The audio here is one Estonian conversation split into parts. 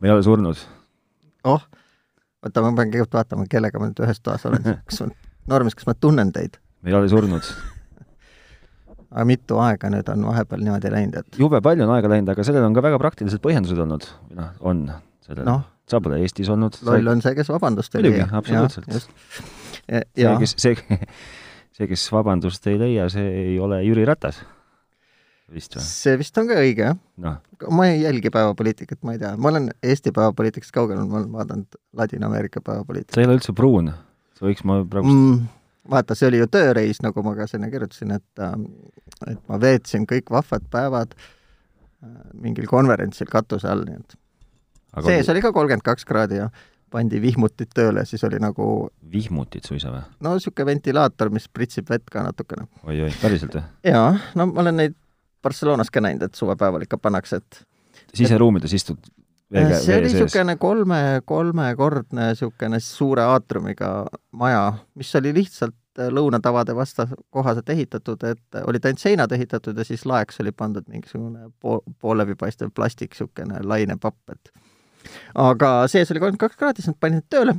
ma ei ole surnud. oh, oota, ma pean kõigepealt vaatama, kellega ma nüüd ühes toas olen. kas ma, Normis, kas ma tunnen teid? ma ei ole surnud. aga mitu aega nüüd on vahepeal niimoodi läinud, et jube palju on aega läinud, aga sellel on ka väga praktilised põhjendused olnud. noh, on sellel noh, sa pole Eestis olnud. loll on see, kes vabandust ei leia. absoluutselt. see, kes, see, see, kes vabandust ei leia, see ei ole Jüri Ratas. Vist või? see vist on ka õige, jah. noh, ma ei jälgi päevapoliitikat, ma ei tea, ma olen Eesti päevapoliitikast kaugel, ma olen vaadanud Ladina-Ameerika päevapoliitikat sa ei ole üldse pruun. sa võiks ma praegu mm, vaata, see oli ju tööreis, nagu ma ka sinna kirjutasin, et äh, et ma veetsin kõik vahvad päevad äh, mingil konverentsil katuse all, nii et aga sees oli ka kolmkümmend kaks kraadi ja pandi vihmutid tööle, siis oli nagu vihmutid suisa või? no niisugune ventilaator, mis pritsib vett ka natukene. oi-oi, päriselt või? jaa, no ma olen neid Barcelonas ka näinud, et suvepäeval ikka pannakse, et siseruumides istud veega, see oli niisugune kolme, kolmekordne niisugune suure aatriumiga maja, mis oli lihtsalt äh, lõunatavade vasta kohaselt ehitatud, et olid ainult seinad ehitatud ja siis laeks oli pandud mingisugune pool, poolläbipaistev plastik, niisugune lainepapp, et aga sees oli kolmkümmend kaks kraadi, siis nad panid tööle,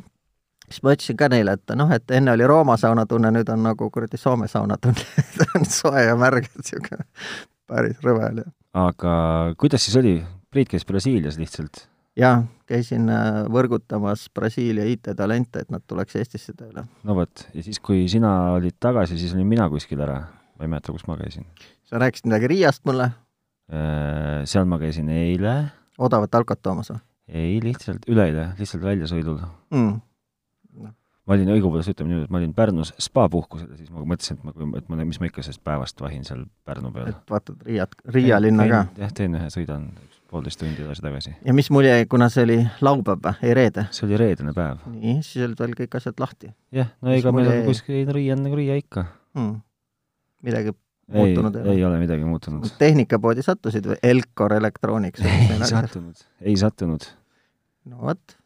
siis ma ütlesin ka neile, et noh, et enne oli Rooma sauna tunne, nüüd on nagu kuradi Soome sauna tunne on soe ja märg, et niisugune päris rõve oli. aga kuidas siis oli? Priit käis Brasiilias lihtsalt. jaa, käisin äh, võrgutamas Brasiilia IT-talente, et nad tuleks Eestisse tööle. no vot, ja siis, kui sina olid tagasi, siis olin mina kuskil ära. ma ei mäleta, kus ma käisin. sa rääkisid midagi Riiast mulle, Seal ma käisin eile, odavat alkot toomas või ei, lihtsalt üleeile, lihtsalt väljasõidul. mm.? Ma olin, õigupoolest ütleme niimoodi, et ma olin Pärnus spapuhkusel ja siis ma mõtlesin, et ma, et ma, mis ma ikka sellest päevast vahin seal Pärnu peal. et vaatad Riiat, Riia linna ka. jah, teen ühe, sõidan poolteist tundi edasi-tagasi. ja mis mulje kuna see oli laupäev või, ei reede? see oli reedene päev. nii, siis olid veel kõik asjad lahti jah, no Mis ega mulje meil on kuskil Riia on nagu Riia ikka. mm.. midagi ei ei ole midagi muutunud. tehnikapoodi sattusid või Elcor Electronics? ei sattunud, ei sattunud. no vot,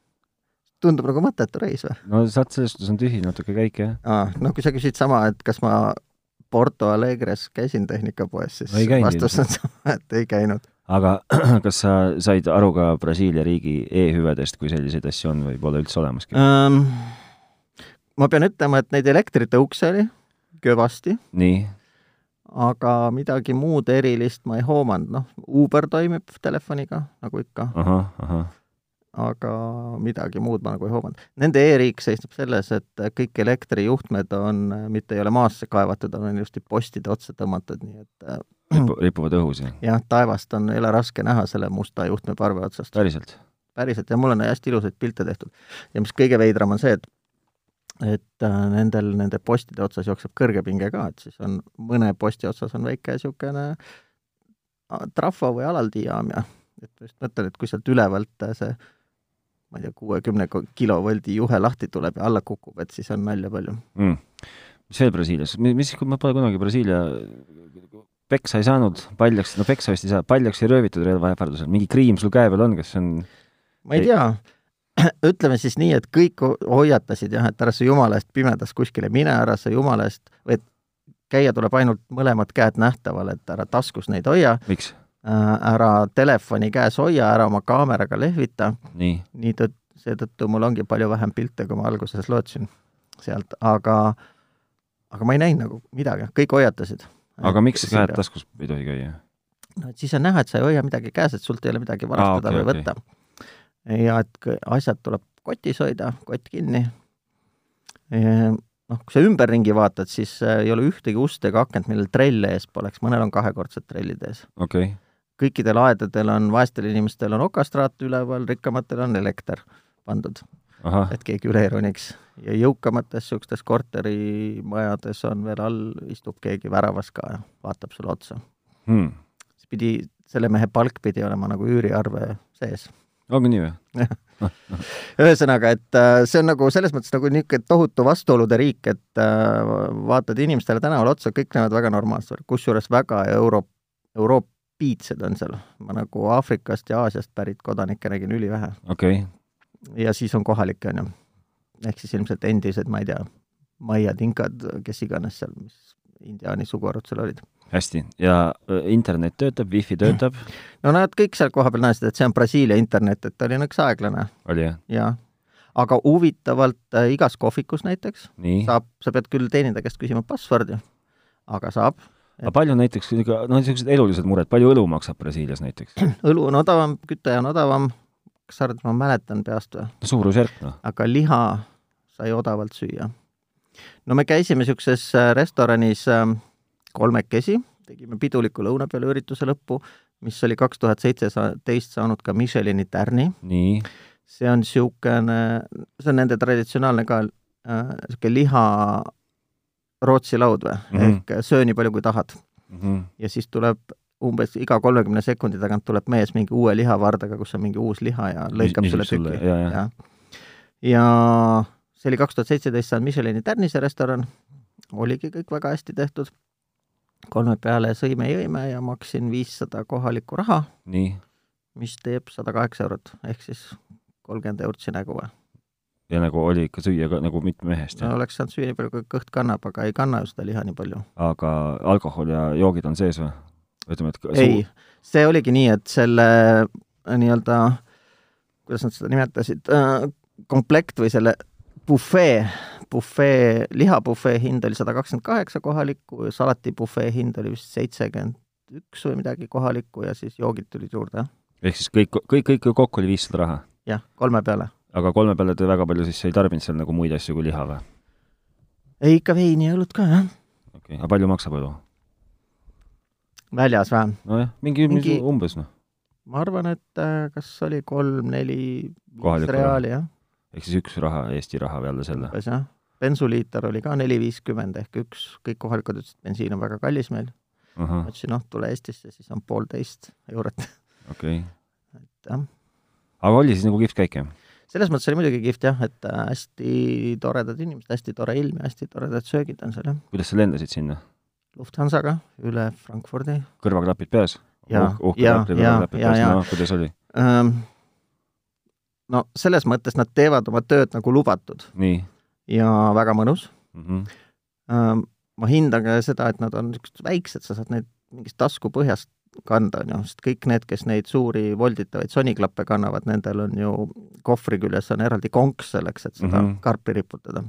tundub nagu mõttetu reis või? no suhtes on tühi natuke käik jah. aa, no kui sa küsid sama, et kas ma Porto Alegres käisin tehnikapoes, siis No vastus on sama, et ei käinud. aga kas sa said aru ka Brasiilia riigi e-hüvedest, kui selliseid asju on või pole üldse olemaski? um,. ma pean ütlema, et neid elektritõukse oli kõvasti, nii, aga midagi muud erilist ma ei hoomanud, noh, Uber toimib telefoniga, nagu ikka, ahah, ahah, aga midagi muud ma nagu ei hoomanud. Nende e-riik seisneb selles, et kõik elektrijuhtmed on, mitte ei ole maasse kaevatud, on ilusti postide otsa tõmmatud, nii et äh, Ripu, ripuvad õhus ja jah, taevast on, ole raske näha selle musta juhtmeparve otsast. päriselt? päriselt ja mul on hästi ilusaid pilte tehtud. ja mis kõige veidram on see, et et äh, nendel, nende postide otsas jookseb kõrgepinge ka, et siis on mõne posti otsas on väike niisugune a- trafo või alaldijaam ja et ma just mõtlen, et kui sealt ülevalt äh, see ma ei tea, kuuekümne kilovoldi juhe lahti tuleb ja alla kukub, et siis on nalja palju. mm. mis veel Brasiilias, mis, ma pole kunagi Brasiilia peksa ei saanud, paljaks, no peksa vist ei saa, paljaks ei röövitud relva ähvardusel, mingi kriim sul käe peal on, kas see on ma ei tea, ütleme siis nii, et kõik ho- hoiatasid jah, et ära sa jumala eest pimedas kuskile mine, ära sa jumala eest, et käia tuleb ainult mõlemad käed nähtaval, et ära taskus neid hoia, miks? Ära telefoni käes hoia, ära oma kaameraga lehvita, nii, nii tõtt-, seetõttu mul ongi palju vähem pilte, kui ma alguses lootsin sealt, aga aga ma ei näinud nagu midagi, kõik hoiatasid. aga miks käed? taskus ei tohi käia? no et siis on näha, et sa ei hoia midagi käes, et sult ei ole midagi varastada okei, või okei. võtta. ja et asjad tuleb kotis hoida, kott kinni. noh, kui sa ümberringi vaatad, siis äh, ei ole ühtegi ust ega akent, millel trelle ees poleks, mõnel on kahekordsed trellid ees. okei okay., kõikidel aedadel on, vaestel inimestel on okastraat üleval, rikkamatel on elekter pandud, et keegi üle ei roniks. ja jõukamates niisugustes korterimajades on veel all, istub keegi väravas ka ja vaatab sulle otsa. hmm. siis pidi, selle mehe palk pidi olema nagu üüriarve sees ongi nii või? ühesõnaga, et äh, see on nagu selles mõttes nagu niisugune tohutu vastuolude riik, et äh, vaatad inimestele tänaval otsa, kõik näevad väga normaalsed, kusjuures väga euro, euroopiitsed on seal. ma nagu Aafrikast ja Aasiast pärit kodanikke nägin ülivähe okei okay., ja siis on kohalikke, on ju. ehk siis ilmselt endised, ma ei tea, maiad, inkad, kes iganes seal, mis indiaani suguharud seal olid. hästi, ja äh, internet töötab, wifi töötab, no nad kõik seal kohapeal näitasid, et see on Brasiilia internet, et ta oli nõks aeglane oli jah? ja aga huvitavalt äh, igas kohvikus näiteks nii, saab, sa pead küll teenindaja käest küsima password'i, aga saab. Aga palju näiteks, no niisugused elulised mured, palju õlu maksab Brasiilias näiteks? õlu on odavam, küte on odavam, kas sa arvad, et ma mäletan peast või? no suurusjärk noh, aga liha sai odavalt süüa. no me käisime niisuguses äh, restoranis ähm, kolmekesi, tegime piduliku lõuna peale ürituse lõppu, mis oli kaks tuhat seitseteist saanud ka Michelini tärni. nii, see on niisugune, see on nende traditsionaalne ka niisugune äh, liha Rootsi laud või mm. -hmm. ehk söö nii palju, kui tahad. mm -hmm. ja siis tuleb umbes iga kolmekümne sekundi tagant tuleb mees mingi uue lihavardaga, kus on mingi uus liha ja lõikab sulle, tüki. jaa. ja, ja see oli kaks tuhat seitseteist saanud Michelini tärnise restoran, oligi kõik väga hästi tehtud. kolme peale sõime-jõime ja maksin viissada kohalikku raha, mis teeb sada kaheksa eurot, ehk siis kolmkümmend eurtsi nägu või. Ja nagu oli ikka süüa ka nagu mitme mehest no oleks saanud süüa nii palju, kui kõht kannab, aga ei kanna ju seda liha nii palju. aga alkohol ja joogid on sees või? ütleme, et ka- ei, see oligi nii, et selle äh, nii-öelda, kuidas nad seda nimetasid, komplekt või selle bufee, bufee, lihabufee hind oli sada kakskümmend kaheksa kohalikku ja salatibufee hind oli vist seitsekümmend üks või midagi kohalikku ja siis joogid tulid juurde. ehk siis kõik, kõik, kõik kokku oli viissada raha, jah, kolme peale. Aga kolme peale te väga palju siis ei tarbinud seal nagu muid asju kui liha või? ei, ikka veini ja õlut ka, jah. okei okay., aga palju maksab õlu? väljas või? nojah, mingi, mingi umbes noh, ma arvan, et äh, kas oli kolm-neli reaali, jah, ehk siis üks raha, Eesti raha peale selle. umbes jah. bensuliiter oli ka neli viiskümmend ehk üks, kõik kohalikud ütlesid, et bensiin on väga kallis meil. ma ütlesin, noh, tule Eestisse, siis on poolteist eurot, okei okay.. et jah. aga oli siis nagu kihvt käik jah? Selles mõttes oli muidugi kihvt jah, et äh, hästi toredad inimesed, hästi tore ilm ja hästi toredad söögid on seal jah. kuidas sa lendasid sinna? Lufthansaga üle Frankfurdi kõrvaklapid peas? Jaa, klapid jaa, kõrvaklapid jaa, peas, jaa. no kuidas oli? ähm,. no selles mõttes nad teevad oma tööd nagu lubatud ja väga mõnus mm? -hmm. ähm,. ma hindan ka seda, et nad on niisugused väiksed, sa saad neid mingist taskupõhjast kanda, ju, sest kõik need, kes neid suuri volditavaid soniklappe kannavad, nendel on ju kohvri küljes on eraldi konks selleks, et seda mm. -hmm. karpi riputada.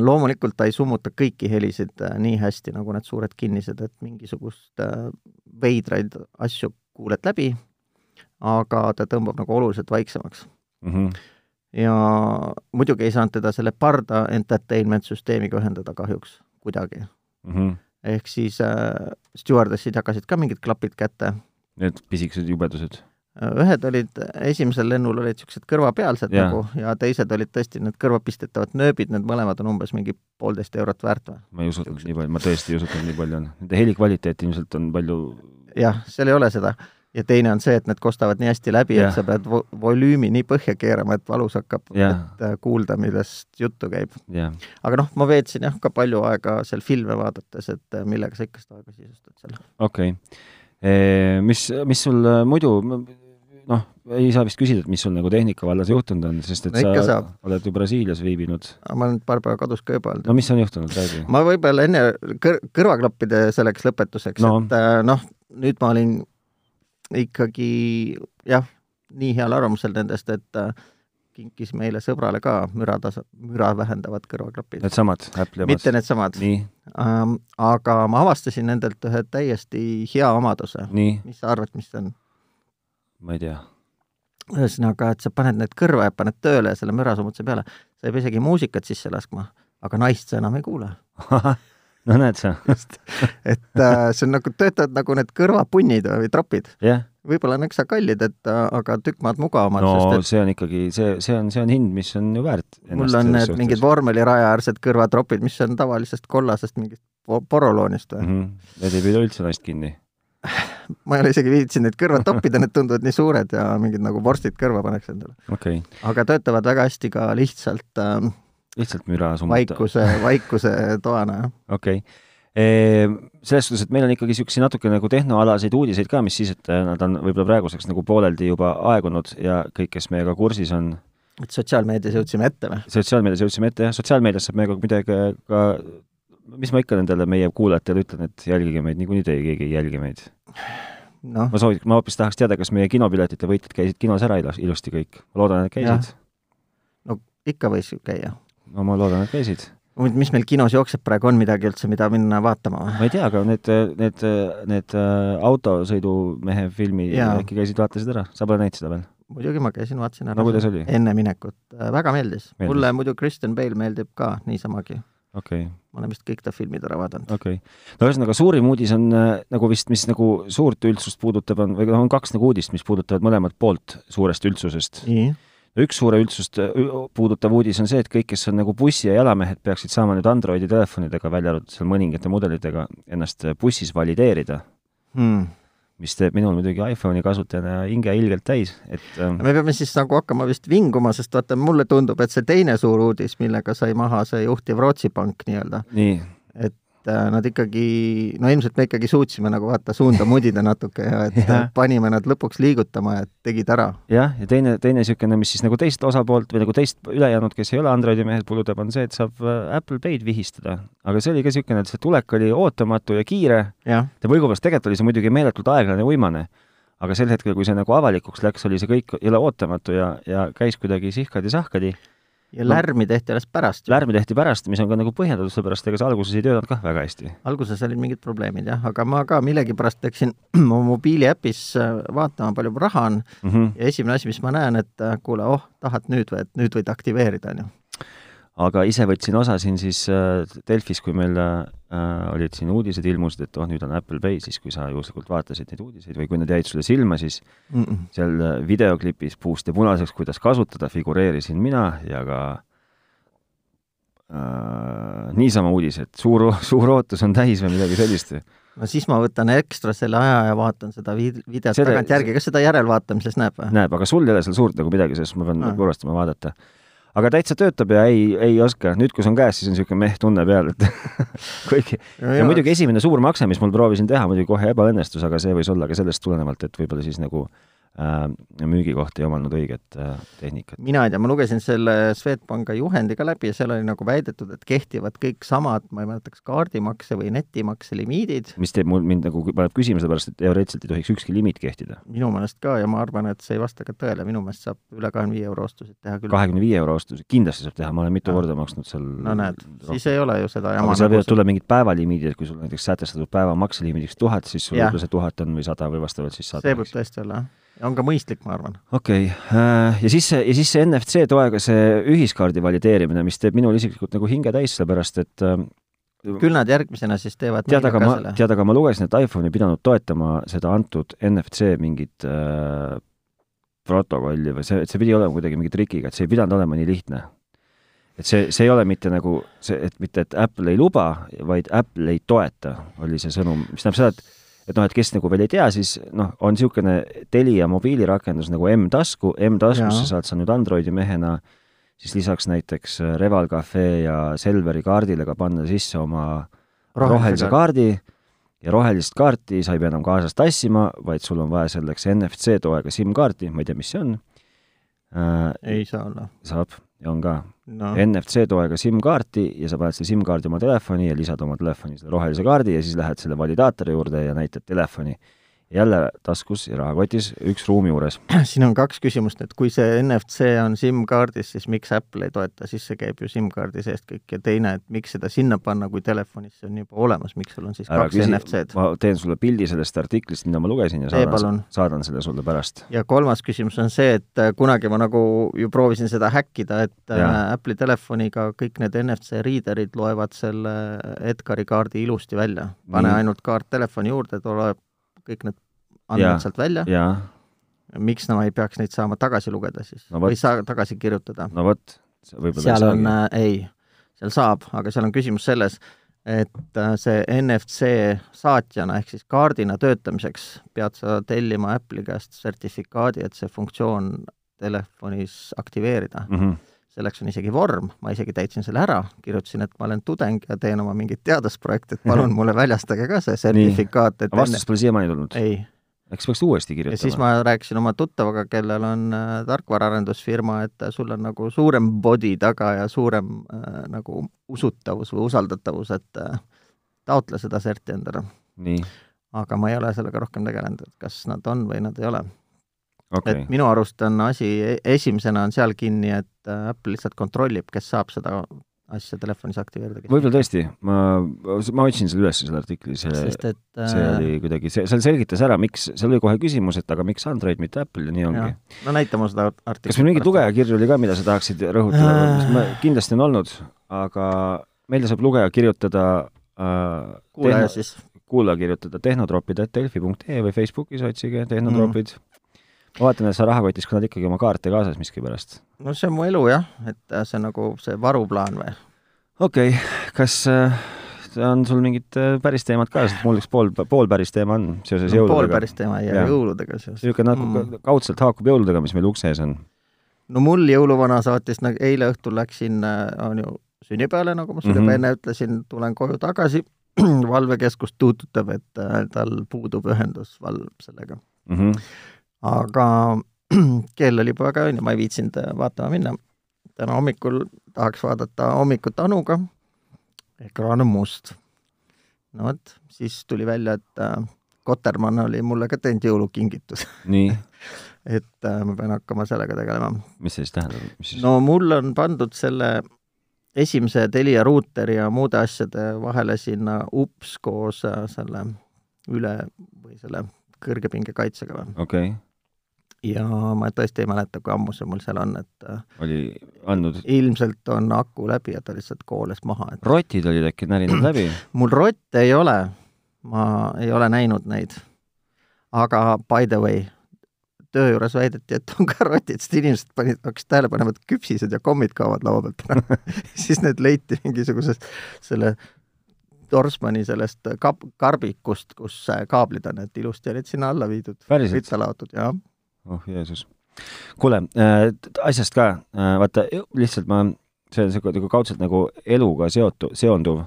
Loomulikult ta ei summuta kõiki helisid äh, nii hästi nagu need suured kinnised, et mingisugust äh, veidraid asju kuuled läbi, aga ta tõmbab nagu oluliselt vaiksemaks Mm -hmm. ja muidugi ei saanud teda selle Parda entertainment süsteemiga ühendada kahjuks kuidagi. Mm -hmm. Ehk siis äh, stjuardessid jagasid ka mingid klapid kätte. Need pisikesed jubedused. ühed olid, esimesel lennul olid niisugused kõrvapealsed Jaa. nagu ja teised olid tõesti need kõrvapistetavad nööbid, need mõlemad on umbes mingi poolteist eurot väärt või? ma ei usutanud nii palju, ma tõesti ei usutanud nii palju. Nende heli kvaliteet ilmselt on palju, jah, seal ei ole seda. Ja teine on see, et need kostavad nii hästi läbi, et sa pead vo volüümi nii põhja keerama, et valus hakkab, et äh, kuulda, millest juttu käib. aga noh, ma veetsin jah ka palju aega seal filme vaadates, et äh, millega sa ikka seda aega sisustad seal. okei okay.. mis, mis sul äh, muidu, noh, ei saa vist küsida, et mis sul nagu tehnika vallas juhtunud on, sest et No sa saab. oled ju Brasiilias viibinud. ma olen paar päeva kodus ka juba olnud no mis on juhtunud, räägi. ma võib-olla enne kõr-, kõrvaklappide selleks lõpetuseks No. et noh, nüüd ma olin ikkagi jah, nii heal arvamusel nendest, et äh, kinkis meile sõbrale ka müratasa, müra vähendavad kõrvaklapid. Needsamad Apple'i omad mitte? needsamad nii, ähm,, aga ma avastasin nendelt ühe täiesti hea omaduse. mis sa arvad, mis see on? ma ei tea. ühesõnaga, et sa paned need kõrva ja paned tööle ja selle mürasummutuse peale, sa ei pea isegi muusikat sisse laskma, aga naist sa enam ei kuule. no näed sa, et äh, see on nagu, töötavad nagu need kõrvapunnid või tropid. jah. võib-olla nõksa kallid, et äh, aga tükk maad mugavamad no sest see on ikkagi, see, see on, see on hind, mis on ju väärt et mul on need mingid vormelirajaäärsed kõrvatropid, mis on tavalisest kollasest mingist po- poroloonist või mm. mm. -hmm. Need ei püüda üldse naist kinni. ma ei ole isegi viitsinud neid kõrvad toppida, need tunduvad nii suured ja mingid nagu vorstid kõrva paneks endale. okei okay., aga töötavad väga hästi ka lihtsalt äh, lihtsalt müra summuta. vaikuse, vaikuse toana, jah. okei okay.. selles suhtes, et meil on ikkagi niisuguseid natuke nagu tehnoalaseid uudiseid ka, mis siis, et äh, nad on võib-olla praeguseks nagu pooleldi juba aegunud ja kõik, kes meiega kursis on, et sotsiaalmeedias jõudsime ette või? sotsiaalmeedias jõudsime ette jah, sotsiaalmeedias saab meiega midagi ka mis ma ikka nendele meie kuulajatele ütlen, et jälgige meid, niikuinii teie keegi ei jälgi meid. noh, ma sooviks, ma hoopis tahaks teada, kas meie kinopiletite võitjad käisid kinos ära ilus, ilusti kõik. loodan, et käisid. no ikka võis ju käia. No ma loodan, et käisid. muidu, mis meil kinos jookseb praegu, on midagi üldse, mida minna vaatama või? ma ei tea, aga need, need, need äh, autosõidumehe filmi äkki käisid, vaatasid ära? sa pole näinud seda veel? muidugi ma käisin, vaatasin ära. no kuidas oli? enne minekut. väga meeldis, Meeldis. mulle muidu Kristen Bale meeldib ka niisamagi. okei okay. ma olen vist kõik ta filmid ära vaadanud. okei okay. no ühesõnaga, suurim uudis on äh, nagu vist, mis nagu suurt üldsust puudutab, on, või noh, on kaks nagu uudist, mis puudutavad mõlemat poolt suurest üldsusest. nii, üks suure üldsust äh, puudutav uudis on see, et kõik, kes on nagu bussi- ja jalamehed, peaksid saama nüüd Androidi telefonidega, välja arvatud seal mõningate mudelitega, ennast äh, bussis valideerida, hmm. mis teeb minul muidugi iPhone'i kasutajana hinge ilgelt täis, et äh, me peame siis nagu hakkama vist vinguma, sest vaata, mulle tundub, et see teine suur uudis, millega sai maha see juhtiv Rootsi pank nii-öelda, nii, et äh, nad ikkagi, no ilmselt me ikkagi suutsime nagu vaata suunda mudida natuke ja et Jah. panime nad lõpuks liigutama ja tegid ära. jah, ja teine, teine niisugune, mis siis nagu teist osapoolt või nagu teist ülejäänud, kes ei ole Androidi mehed, puudutab, on see, et saab äh, Apple Pay'd vihistada. aga see oli ka niisugune, et see tulek oli ootamatu ja kiire jah, ja õigupoolest tegelikult oli see muidugi meeletult aeglane ja uimane, aga sel hetkel, kui see nagu avalikuks läks, oli see kõik jälle ootamatu ja, ja käis kuidagi sihkadi-sahkadi. Ja lärmi tehti alles pärast. lärmi tehti pärast, mis on ka nagu põhjendatud, sellepärast ega see alguses ei töötanud kah väga hästi. alguses olid mingid probleemid jah, aga ma ka millegipärast läksin oma mobiiliäpis äh, vaatama, palju raha on Mm -hmm. ja esimene asi, mis ma näen, et äh, kuule, oh, tahad nüüd või, et nüüd võid aktiveerida, on ju. Aga ise võtsin osa siin siis äh, Delfis, kui meil äh, olid siin uudised ilmusid, et oh, nüüd on Apple Pay, siis kui sa juhuslikult vaatasid neid uudiseid või kui need jäid sulle silma, siis seal äh, videoklipis puust ja punaseks, kuidas kasutada, figureerisin mina ja ka äh, niisama uudis, et suur, suur ootus on täis või midagi sellist. no siis ma võtan ekstra selle aja ja vaatan seda vid-, videot tagantjärgi, kas seda järelvaatamises näeb või? näeb, aga sul ei ole seal suurt nagu midagi, sest ma pean ah. kurvastama vaadata. Aga täitsa töötab ja ei, ei oska, nüüd, kui see on käes, siis on niisugune meh tunne peal, et kuigi ja muidugi esimene suur makse, mis mul proovisin teha, muidugi kohe ebaõnnestus, aga see võis olla ka sellest tulenevalt, et võib-olla siis nagu äh, müügikoht ei omanud õiget äh, tehnikat. mina ei tea, ma lugesin selle Swedbanka juhendi ka läbi ja seal oli nagu väidetud, et kehtivad kõik samad, ma ei mäleta, kas kaardimakse või netimakse limiidid, mis teeb mul, mind nagu paneb küsima, sellepärast et teoreetiliselt ei tohiks ükski limiit kehtida. minu meelest ka ja ma arvan, et see ei vasta ka tõele, minu meelest saab üle kahekümne viie euro ostusid teha küll. kahekümne viie euro ostusi kindlasti saab teha, ma olen mitu Aa. korda maksnud seal no näed, siis ei ole ju seda aga jama seal nagu võivad tulla mingid päevalimiidid, et kui sul näiteks sätestatud päeva makselimiidiks tuhat, siis sul võib-olla see tuhat on või sada või vastavalt siis sada. see võib tõesti olla, jah. On ka mõistlik, ma arvan. okei okay., ja siis see, ja siis see NFC toega see ühiskaardi valideerimine, mis teeb minul isiklikult nagu hinge täis, sellepärast et äh, küll nad järgmisena siis teevad tead, aga ma, tead, aga ma lugesin, et iPhone ei pidanud toetama seda antud NFC mingit äh, protokolli või see, et see pidi olema kuidagi mingi trikiga, et see ei pidanud olema nii lihtne. et see, see ei ole mitte nagu see, et mitte, et Apple ei luba, vaid Apple ei toeta, oli see sõnum, mis tähendab seda, et et noh, et kes nagu veel ei tea, siis noh, on niisugune Telia mobiilirakendus nagu M-tasku, M-taskusse saad sa nüüd Androidi mehena siis lisaks näiteks äh, Reval Cafe ja Selveri kaardile ka panna sisse oma rohelise kaardi. Ja rohelist kaarti sa ei pea enam kaasas tassima, vaid sul on vaja selleks NFC toega SIM-kaarti, ma ei tea, mis see on. Äh,. ei saa olla. saab on ka no NFC toega SIM-kaarti ja sa paned selle SIM-kaardi oma telefoni ja lisad oma telefoni selle rohelise kaardi ja siis lähed selle validaatori juurde ja näitad telefoni. Jälle taskus ja rahakotis üks ruumi juures. siin on kaks küsimust, et kui see NFC on SIM-kaardis, siis miks Apple ei toeta, siis see käib ju SIM-kaardi seest kõik ja teine, et miks seda sinna panna, kui telefonis see on juba olemas, miks sul on siis ära kaks küsi, NFC-d? ma teen sulle pildi sellest artiklist, mida ma lugesin ja saadan saadan selle sulle pärast. ja kolmas küsimus on see, et äh, kunagi ma nagu ju proovisin seda häkkida, et äh, Jaa. Apple'i telefoniga kõik need NFC reader'id loevad selle Edgari kaardi ilusti välja. pane Nii. ainult kaart telefoni juurde, ta loeb kõik need andmed sealt välja. miks no ma ei peaks neid saama tagasi lugeda siis No või saa tagasi kirjutada? no vot, võib-olla seal on äh,, ei, seal saab, aga seal on küsimus selles, et äh, see NFC saatjana ehk siis kaardina töötamiseks pead sa tellima Apple'i käest sertifikaadi, et see funktsioon telefonis aktiveerida mm. -hmm. Selleks on isegi vorm, ma isegi täitsin selle ära, kirjutasin, et ma olen tudeng ja teen oma mingit teadusprojekti, et palun mulle väljastage ka see sertifikaat, et vastust pole siiamaani tulnud? ei, äkki peaks uuesti ja siis kirjutama? ma rääkisin oma tuttavaga, kellel on äh, tarkvaraarendusfirma, et sul on nagu suurem body taga ja suurem äh, nagu usutavus või usaldatavus, et äh, taotle seda serti endale. aga ma ei ole sellega rohkem tegelenud, et kas nad on või nad ei ole okei et minu arust on asi, esimesena on seal kinni, et äh, Apple lihtsalt kontrollib, kes saab seda asja telefonis aktiveerida. võib-olla tõesti, ma, ma otsin selle üles, selle artikli, see, et see äh, oli kuidagi, see, seal selgitas ära, miks, seal oli kohe küsimus, et aga miks Android, mitte Apple ja nii ongi no näita mulle seda artiklit. kas meil mingeid lugejakirju oli ka, mida sa tahaksid rõhutada Äh.? kindlasti on olnud, aga meile saab lugeja kirjutada äh, kuulaja siis. kuulaja kirjutada tehnotropid.delfi.ee või Facebookis otsige tehnotropid mm.. vaatan, et sa rahakotis kannad ikkagi oma kaarte kaasas miskipärast. no see on mu elu jah, et äh, see on nagu see varuplaan või? okei okay., kas äh, on sul mingid äh, päris teemad ka, sest mul üks pool, pool päris teema on seoses no, pool jõuludega. päris teema jää Jah. jõuludega seoses. niisugune natuke mm. kaudselt haakub jõuludega, mis meil ukse ees on. no mul jõuluvana saatis, nagu eile õhtul läksin, on ju sünnipäevale, nagu ma sulle juba enne ütlesin, tulen koju tagasi, valvekeskus tuututab, et äh, tal puudub ühendus valv sellega. Mm -hmm. Aga kell oli juba väga ja ma ei viitsinud äh, vaatama minna. täna hommikul tahaks vaadata hommikut Anuga, ekraan on must. no vot, siis tuli välja, et äh, Kotermann oli mulle ka teinud jõulukingitus, nii, et äh, ma pean hakkama sellega tegelema. mis see siis tähendab, mis siis no mul on pandud selle esimese Telia ruuteri ja muude asjade vahele sinna ups koos äh, selle üle või selle kõrgepingekaitsega või. okei okay., ja ma tõesti ei mäleta, kui ammu see mul seal on, et äh, oli andnud, ilmselt on aku läbi ja ta lihtsalt kooles maha, et rotid olid äkki närinud läbi, mul rotte ei ole, ma ei ole näinud neid. aga by the way, töö juures väideti, et on ka rotid, sest inimesed panid, hakkasid tähele panema, et küpsised ja kommid kaovad laua pealt ära. siis need leiti mingisugusest selle Torsmani sellest kap-, karbikust, kus kaablid on, et ilusti olid sinna alla viidud, päriselt, ritta laotud ja oh Jeesus. kuule äh,, asjast ka äh,, vaata lihtsalt ma, see on siuke nagu kaudselt nagu eluga seotu-, seonduv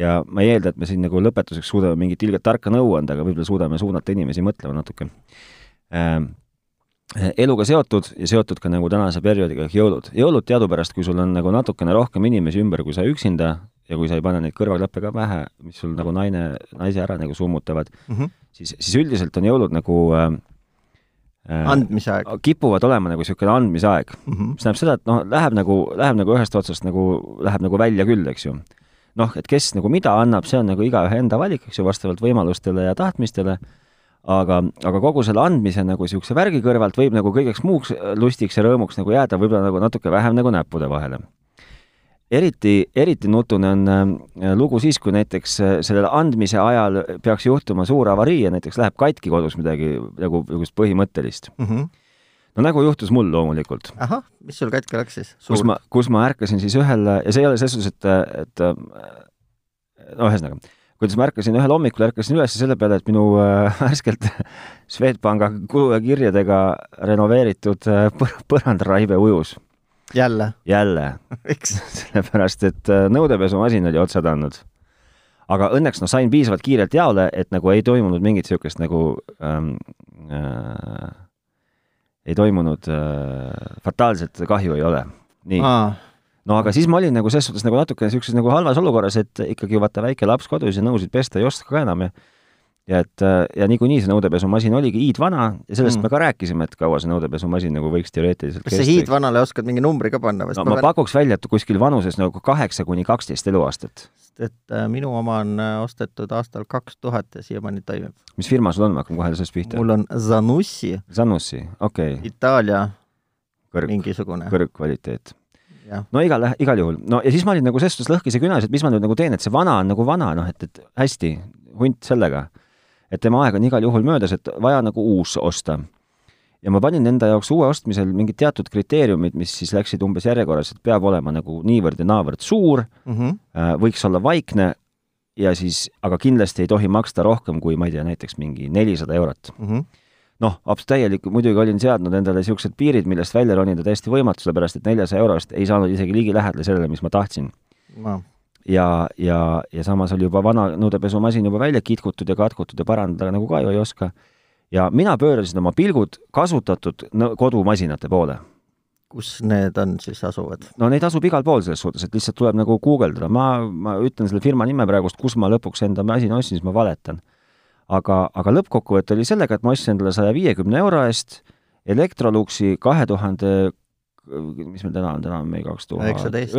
ja ma ei eelda, et me siin nagu lõpetuseks suudame mingit ilgelt tarka nõu anda, aga võib-olla suudame suunata inimesi mõtlema natuke äh,. eluga seotud ja seotud ka nagu tänase perioodiga ehk jõulud. jõulud teadupärast, kui sul on nagu natukene rohkem inimesi ümber, kui sa üksinda ja kui sa ei pane neid kõrvaklappe ka pähe, mis sul nagu naine, naise ära nagu summutavad, mm -hmm. siis, siis üldiselt on jõulud nagu äh, andmise aeg kipuvad olema nagu niisugune andmise aeg, mm. -hmm. mis tähendab seda, et noh, läheb nagu, läheb nagu ühest otsast nagu, läheb nagu välja küll, eks ju. noh, et kes nagu mida annab, see on nagu igaühe enda valik, eks ju, vastavalt võimalustele ja tahtmistele, aga, aga kogu selle andmise nagu niisuguse värgi kõrvalt võib nagu kõigeks muuks lustiks ja rõõmuks nagu jääda võib-olla nagu natuke vähem nagu näppude vahele. eriti, eriti nutune on äh, lugu siis, kui näiteks äh, sellele andmise ajal peaks juhtuma suur avarii ja näiteks läheb katki kodus midagi nagu niisugust põhimõttelist Mm -hmm. no nagu juhtus mul loomulikult ahah, mis sul katki läks siis? kus ma, kus ma ärkasin siis ühel ja see ei ole selles suhtes, et, et no ühesõnaga, kuidas ma ärkasin ühel hommikul, ärkasin üles selle peale, et minu äh, värskelt Swedbanka kulu- ja kirjadega renoveeritud äh, põr- põrandaraive ujus jälle, jälle sellepärast et äh, nõudepesumasin oli otsad andnud. aga õnneks noh, sain piisavalt kiirelt jaole, et nagu ei toimunud mingit niisugust nagu ähm, äh, ei toimunud äh, fataalset kahju ei ole. nii, no aga siis ma olin nagu selles suhtes nagu natukene niisuguses nagu halvas olukorras, et ikkagi vaata väike laps kodus ja nõusid pesta ei oska ka enam ja ja et äh, ja niikuinii see nõudepesumasin oligi hiidvana ja sellest Mm. me ka rääkisime, et kaua see nõudepesumasin nagu võiks teoreetiliselt kas sa hiidvanale oskad mingi numbri ka panna või? no ma pakuks välja, et kuskil vanuses nagu kaheksa kuni kaksteist eluaastat. et äh, minu oma on äh, ostetud aastal kaks tuhat ja siiamaani toimib. mis firma sul on, ma hakkan kohe sellest pihta. mul on Zanussi, Zanussi, okei okay., Itaalia kõrg, mingisugune, kõrgkvaliteet. jah. no igal, igal juhul, no ja siis ma olin nagu selles suhtes lõhkise künas, et mis ma nüüd nagu teen, et see vana on nagu vana, noh et, et hästi, hunt sellega. Et tema aeg on igal juhul möödas, et vaja nagu uus osta. ja ma panin enda jaoks uue ostmisel mingid teatud kriteeriumid, mis siis läksid umbes järjekorras, et peab olema nagu niivõrd ja naavõrd suur, Mm -hmm. võiks olla vaikne ja siis, aga kindlasti ei tohi maksta rohkem kui, ma ei tea, näiteks mingi nelisada eurot Mm -hmm. noh, abs- täielik, muidugi olin seadnud endale niisugused piirid, millest välja ronida täiesti võimatu, sellepärast et neljasaja eurost ei saanud isegi ligilähedale sellele, mis ma tahtsin. ma, ja, ja, ja samas oli juba vana nõudepesumasin juba välja kitkutud ja katkutud ja parandada nagu ka ju ei oska. ja mina pöörasin oma pilgud kasutatud kodumasinate poole. kus need on siis asuvad? no neid asub igal pool selles suhtes, et lihtsalt tuleb nagu guugeldada, ma, ma ütlen selle firma nime praegust, kus ma lõpuks enda masina ostsin, siis ma valetan. aga, aga lõppkokkuvõte oli sellega, et ma ostsin endale saja viiekümne euro eest Electroluxi kahe tuhande, mis meil täna on, täna on meil kaks tuhat üheksateist,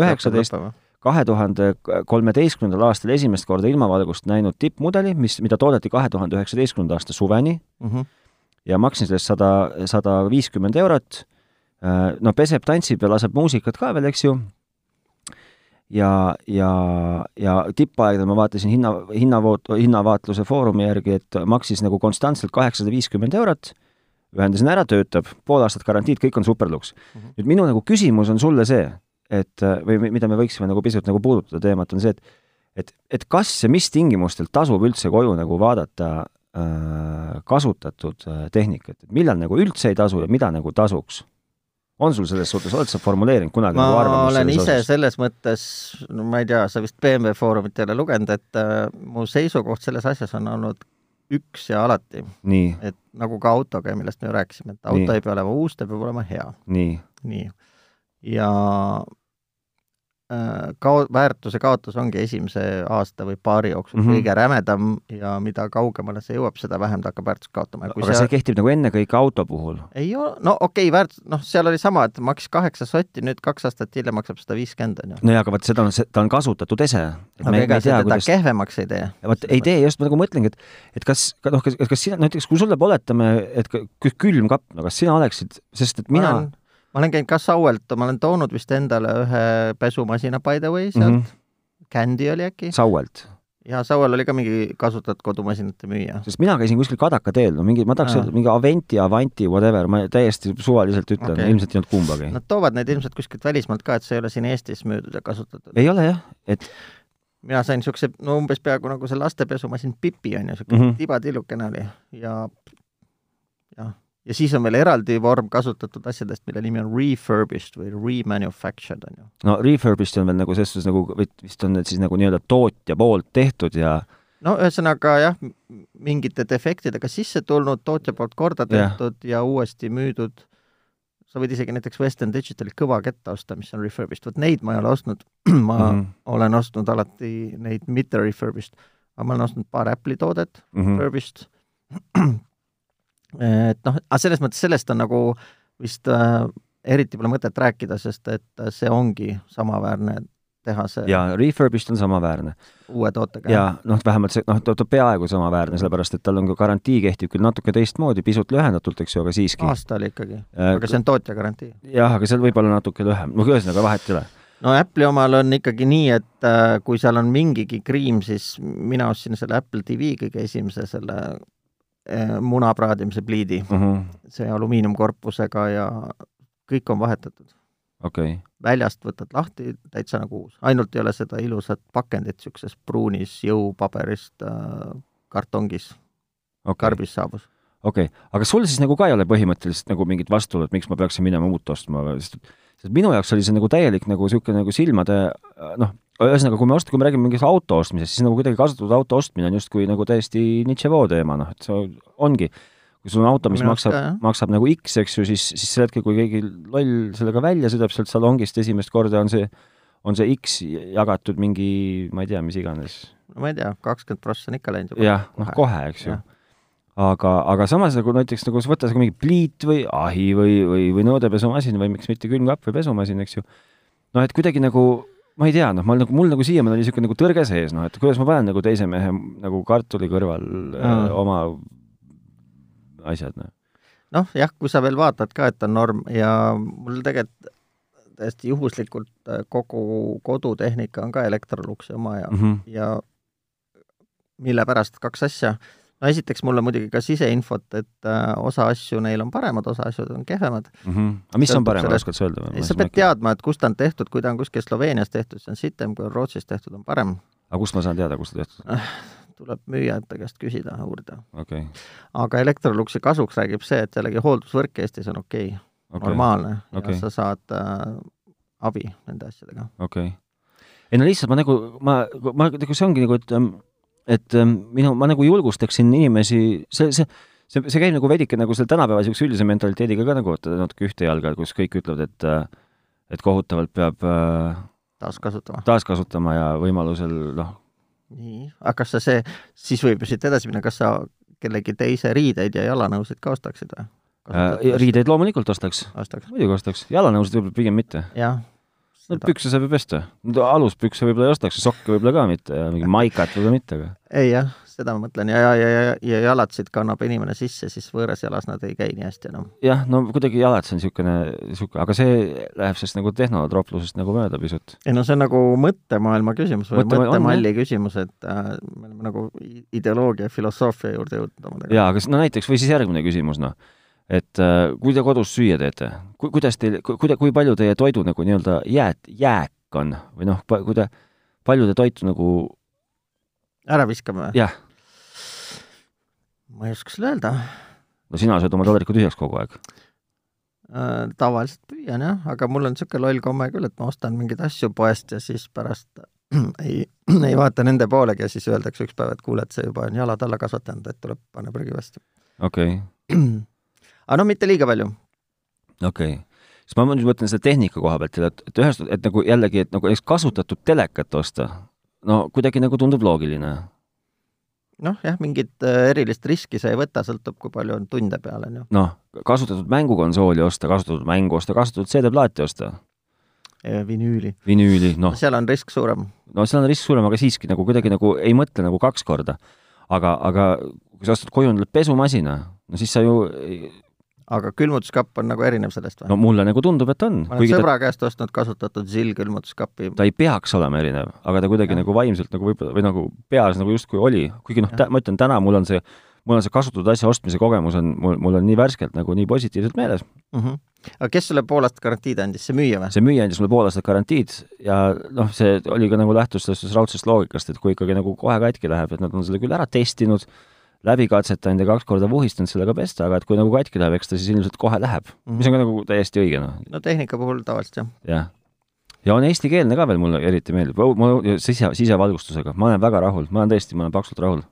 kahe tuhande kolmeteistkümnendal aastal esimest korda ilmavalgust näinud tippmudeli, mis, mida toodeti kahe tuhande üheksateistkümnenda aasta suveni mm -hmm. ja maksin sellest sada, sada viiskümmend eurot. no peseb, tantsib ja laseb muusikat ka veel, eks ju. ja, ja, ja tippaegadel ma vaatasin hinna, hinnavoot-, hinnavaatluse foorumi järgi, et maksis nagu konstantselt kaheksasada viiskümmend eurot ühendasin ära, töötab, pool aastat garantiid, kõik on superluks mm. -hmm. nüüd minu nagu küsimus on sulle see, et või mida me võiksime nagu pisut nagu puudutada teemat, on see, et et, et kas ja mis tingimustel tasub üldse koju nagu vaadata äh, kasutatud äh, tehnikat, et millal nagu üldse ei tasu ja mida nagu tasuks? on sul selles suhtes, oled sa formuleerinud kunagi ma nagu arvamust olen ise osas? selles mõttes, no ma ei tea, sa vist BMW Foorumit ei ole lugenud, et äh, mu seisukoht selles asjas on olnud üks ja alati. et nagu ka autoga, millest me rääkisime, et auto nii. ei pea olema uus, ta peab olema hea. nii, nii ja äh, kao-, väärtuse kaotus ongi esimese aasta või paari jooksul mm -hmm. kõige rämedam ja mida kaugemale see jõuab, seda vähem ta hakkab väärtust kaotama. aga see, see kehtib nagu ennekõike auto puhul? ei ole, no okei okay,, väärt-, noh, seal oli sama, et maksis kaheksa sotti, nüüd kaks aastat hiljem maksab sada viiskümmend, on ju. no jaa, aga vot seda on, ta on kasutatud ese. aga ega see teda kuidas... kehvemaks ei tee. vot ei tee, just ma nagu mõtlengi, et et kas, noh, kas, kas sina, näiteks kui sul jääb, oletame, et külmkapp, no kas sina oleksid, sest et mina olen ma olen käinud ka Sauelt, ma olen toonud vist endale ühe pesumasina by the way sealt mm, -hmm. Candy oli äkki. Sauelt? jaa, Sauel oli ka mingi kasutatud kodumasinate müüja. sest mina käisin kuskil Kadaka teel, no mingi, ma tahaks öelda mingi Aventi, Avanti, whatever, ma täiesti suvaliselt ütlen okay., ilmselt ei olnud kumbagi. Nad toovad neid ilmselt kuskilt välismaalt ka, et see ei ole siin Eestis müüdud ja kasutatud. ei ole jah, et mina sain niisuguse, no umbes peaaegu nagu see lastepesumasin Pipi on ju, niisugune mm -hmm. tibatillukene oli ja jah ja siis on veel eraldi vorm kasutatud asjadest, mille nimi on refurbished või remanufactured, on ju. no refurbished on veel nagu selles suhtes nagu, vist on need siis nagu nii-öelda tootja poolt tehtud ja no ühesõnaga jah, mingite defektidega sisse tulnud, tootja poolt korda tehtud ja, ja uuesti müüdud, sa võid isegi näiteks Western Digitali kõvakette osta, mis on refurbished, vot neid ma ei ole ostnud ma mm -hmm. olen ostnud alati neid mitte refurbished, aga ma olen ostnud paar Apple'i toodet mm -hmm. refurbished et noh, aga selles mõttes sellest on nagu vist äh, eriti pole mõtet rääkida, sest et see ongi samaväärne tehase jaa, refurbished on samaväärne. uue tootega? jaa, noh, vähemalt see, noh, ta on peaaegu samaväärne, sellepärast et tal on ka garantii kehtib küll natuke teistmoodi, pisut lühendatult, eks ju, aga siiski. aasta oli ikkagi äh,, aga see on tootja garantii? jah, aga seal võib olla natuke lühem, no ühesõnaga vahet ei ole no Apple'i omal on ikkagi nii, et äh, kui seal on mingigi kriim, siis mina ostsin selle Apple TV kõige esimese selle muna praadimise pliidi mm, -hmm. see alumiiniumkorpusega ja kõik on vahetatud. Okay. väljast võtad lahti, täitsa nagu uus, ainult ei ole seda ilusat pakendit niisuguses pruunis jõupaberist äh, kartongis okay. karbis saabus. okei okay., aga sul siis nagu ka ei ole põhimõtteliselt nagu mingit vastuolu, et miks ma peaksin minema uut ostma, sest minu jaoks oli see nagu täielik nagu niisugune nagu silmade noh, ühesõnaga, kui me ost-, kui me räägime mingist auto ostmisest, siis nagu kuidagi kasutatud auto ostmine on justkui nagu täiesti nichevoo teema, noh, et see ongi, kui sul on auto, mis maksab, maksab nagu X, eks ju, siis, siis sel hetkel, kui keegi loll sellega välja sõidab sealt salongist esimest korda, on see, on see X jagatud mingi, ma ei tea, mis iganes. no ma ei tea, kakskümmend prossa on ikka läinud juba. jah, noh kohe, eks ju. Aga, aga samas nagu näiteks nagu sa võtad mingi pliit või ahi või, või, või nõudepesumasin või miks mitte külmkapp või pesumasin, eks ju, noh, et kuidagi nagu ma ei tea, noh, ma nagu, mul nagu siiamaani oli niisugune nagu tõrge sees, noh, et kuidas ma panen nagu teise mehe nagu kartuli kõrval äh, oma asjad, noh. noh, jah, kui sa veel vaatad ka, et on norm ja mul tegelikult täiesti juhuslikult äh, kogu kodutehnika on ka Electroluxi oma ja mm, -hmm. ja mille pärast kaks asja no esiteks mulle muidugi ka siseinfot, et äh, osa asju neil on paremad, osa asju on kehvemad mm. -hmm. aga mis Sõltub on parem, oskad sa öelda? sa pead teadma, et kust ta on tehtud, kui ta on kuskil Sloveenias tehtud, see on sitem, kui on Rootsis tehtud, on parem. aga kust ma saan teada, kust ta tehtud on? tuleb müüjate käest küsida, uurida okay.. aga Electroluxi kasuks räägib see, et jällegi hooldusvõrk Eestis on okei okay. okay., normaalne okay. ja sa saad äh, abi nende asjadega. okei okay. ei no lihtsalt ma nagu, ma, ma nagu see ongi nagu, et ähm, et ähm, minu, ma nagu julgustaksin inimesi, see, see, see, see käib nagu veidike nagu selle tänapäeva niisuguse üldise mentaliteediga ka nagu vaata natuke ühte jalga, kus kõik ütlevad, et et kohutavalt peab äh, taaskasutama. taaskasutama ja võimalusel noh. nii, aga kas sa see, siis võib ju siit edasi minna, kas sa kellegi teise riideid ja jalanõusid ka ostaksid või? Äh, riideid loomulikult ostaks. ostaks? muidugi ostaks, jalanõusid võib-olla pigem mitte. jah no pükse saab ju pesta. aluspükse võib-olla ei ostaks, sokke võib-olla ka mitte ja mingi maikat võib-olla mitte, aga ei jah, seda ma mõtlen ja, ja, ja, ja, ja jalatsid kannab inimene sisse, siis võõras jalas nad ei käi nii hästi enam. jah, no kuidagi jalats on niisugune, niisugune, aga see läheb sellest nagu tehnotroplusest nagu mööda pisut. ei no see on nagu mõttemaailma küsimus või Mõtte, mõttemalli on, küsimus, et äh, me oleme nagu ideoloogia, filosoofia juurde jõudnud omadega. jaa, aga no näiteks, või siis järgmine küsimus, noh et äh, kui te kodus süüa teete, ku-, kuidas teil, kuida-, kui palju teie toidu nagu nii-öelda jääd, jääk on või noh, kui te, palju te toitu nagu ära viskame? jah. ma ei oska sulle öelda. no sina sööd oma taldriku tühjaks kogu aeg äh,? tavaliselt püüan jah, aga mul on niisugune loll komme küll, et ma ostan mingeid asju poest ja siis pärast ei, ei vaata nende poolegi ja siis öeldakse üks päev, et kuule, et see juba on jalad alla kasvatanud, et tuleb, pane prügivasti. okei okay. aga no mitte liiga palju. okei okay., siis ma nüüd mõtlen selle tehnika koha pealt, et, et ühest, et nagu jällegi, et nagu näiteks kasutatud telekat osta, no kuidagi nagu tundub loogiline. noh, jah, mingit äh, erilist riski sa ei võta, sõltub, kui palju on tunde peal, on ju. noh, kasutatud mängukonsooli osta, kasutatud mängu osta, kasutatud CD-plaati osta. vinüüli. vinüüli, noh. seal on risk suurem. no seal on risk suurem, aga siiski nagu kuidagi nagu ei mõtle nagu kaks korda. aga, aga kui sa ostad endale pesumasina, no siis sa ju aga külmutuskapp on nagu erinev sellest või? no mulle nagu tundub, et on. ma olen sõbra ta... käest ostnud kasutatud Zill külmutuskappi. ta ei peaks olema erinev, aga ta kuidagi ja. nagu vaimselt nagu võib-olla, või nagu peas nagu justkui oli, kuigi noh, ma ütlen, täna mul on see, mul on see kasutatud asja ostmise kogemus on, mul, mul on nii värskelt nagu nii positiivselt meeles mm. -hmm. aga kes sulle pool aastat garantiid andis, see müüja või? see müüja andis mulle pool aastat garantiid ja noh, see oli ka nagu lähtus sellest raudsest loogikast, et kui ikkagi nagu kohe katki läheb, et nad on selle küll ära testinud, läbi katsetanud ja kaks korda vuhistanud sellega pesta, aga et kui nagu katki läheb, eks ta siis ilmselt kohe läheb mm, -hmm. mis on ka nagu täiesti õige, noh. no tehnika puhul tavaliselt jah. jah. ja on eestikeelne ka veel, mulle eriti meeldib, mul sise, sisevalgustusega, ma olen väga rahul, ma olen tõesti, ma olen paksult rahul.